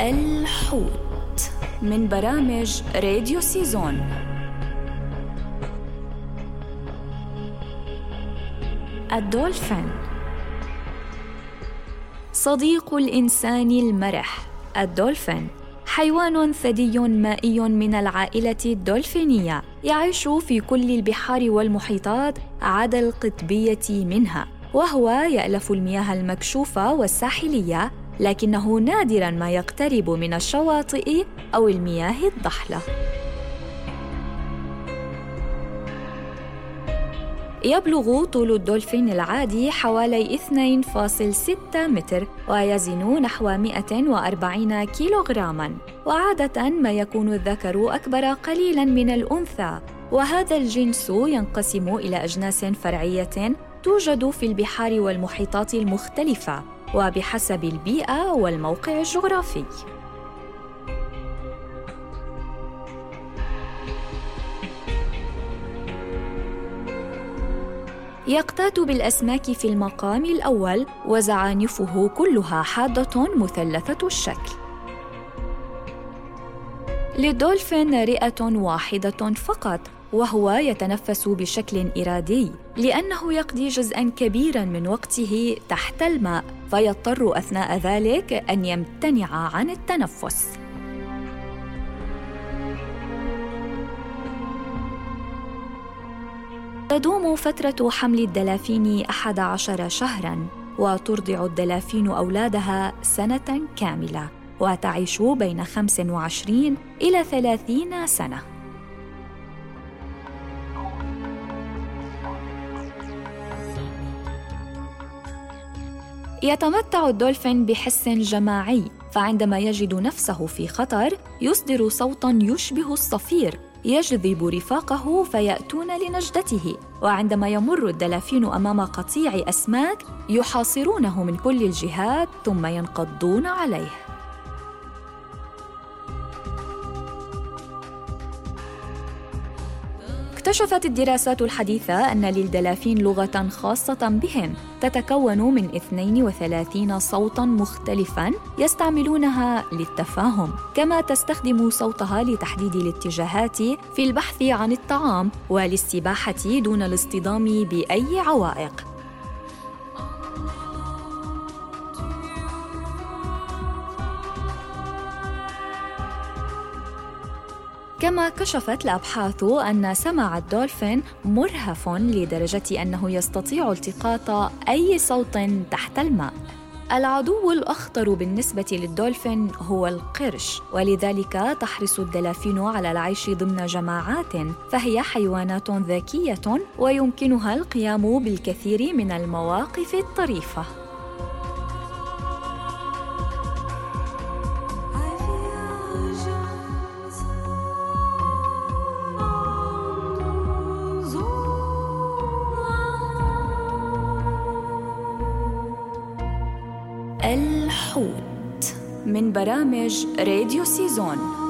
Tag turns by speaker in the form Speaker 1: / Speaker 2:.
Speaker 1: الحوت من برامج راديو سيزون. الدولفين. صديق الإنسان المرح. الدولفين. حيوان ثدي مائي من العائلة الدولفينية. يعيش في كل البحار والمحيطات عدا القطبية منها وهو يألف المياه المكشوفة والساحلية لكنه نادرا ما يقترب من الشواطئ أو المياه الضحلة. يبلغ طول الدولفين العادي حوالي 2.6 متر ويزن نحو 140 كيلوغراما وعادة ما يكون الذكر أكبر قليلا من الأنثى. وهذا الجنس ينقسم إلى أجناس فرعية توجد في البحار والمحيطات المختلفة. وبحسب البيئة والموقع الجغرافي يقتات بالأسماك في المقام الأول وزعانفه كلها حادة مثلثة الشكل. للدولفين رئة واحدة فقط وهو يتنفس بشكل إرادي لأنه يقضي جزءا كبيرا من وقته تحت الماء فيضطر أثناء ذلك أن يمتنع عن التنفس. تدوم فترة حمل الدلافين أحد عشر شهراً وترضع الدلافين أولادها سنة كاملة وتعيش بين 25 إلى 30 سنة. يتمتع الدولفين بحس جماعي فعندما يجد نفسه في خطر يصدر صوتا يشبه الصفير يجذب رفاقه فيأتون لنجدته. وعندما يمر الدلافين أمام قطيع أسماك يحاصرونه من كل الجهات ثم ينقضون عليه. اكتشفت الدراسات الحديثة أن للدلافين لغة خاصة بهم تتكون من 32 صوتاً مختلفاً يستعملونها للتفاهم، كما تستخدم صوتها لتحديد الاتجاهات في البحث عن الطعام وللسباحة دون الاصطدام بأي عوائق. كما كشفت الأبحاث أن سمع الدولفين مرهف لدرجة أنه يستطيع التقاط أي صوت تحت الماء. العدو الأخطر بالنسبة للدولفين هو القرش ولذلك تحرص الدلافين على العيش ضمن جماعات فهي حيوانات ذكية ويمكنها القيام بالكثير من المواقف الطريفة. الحوت من برامج راديو سيزون.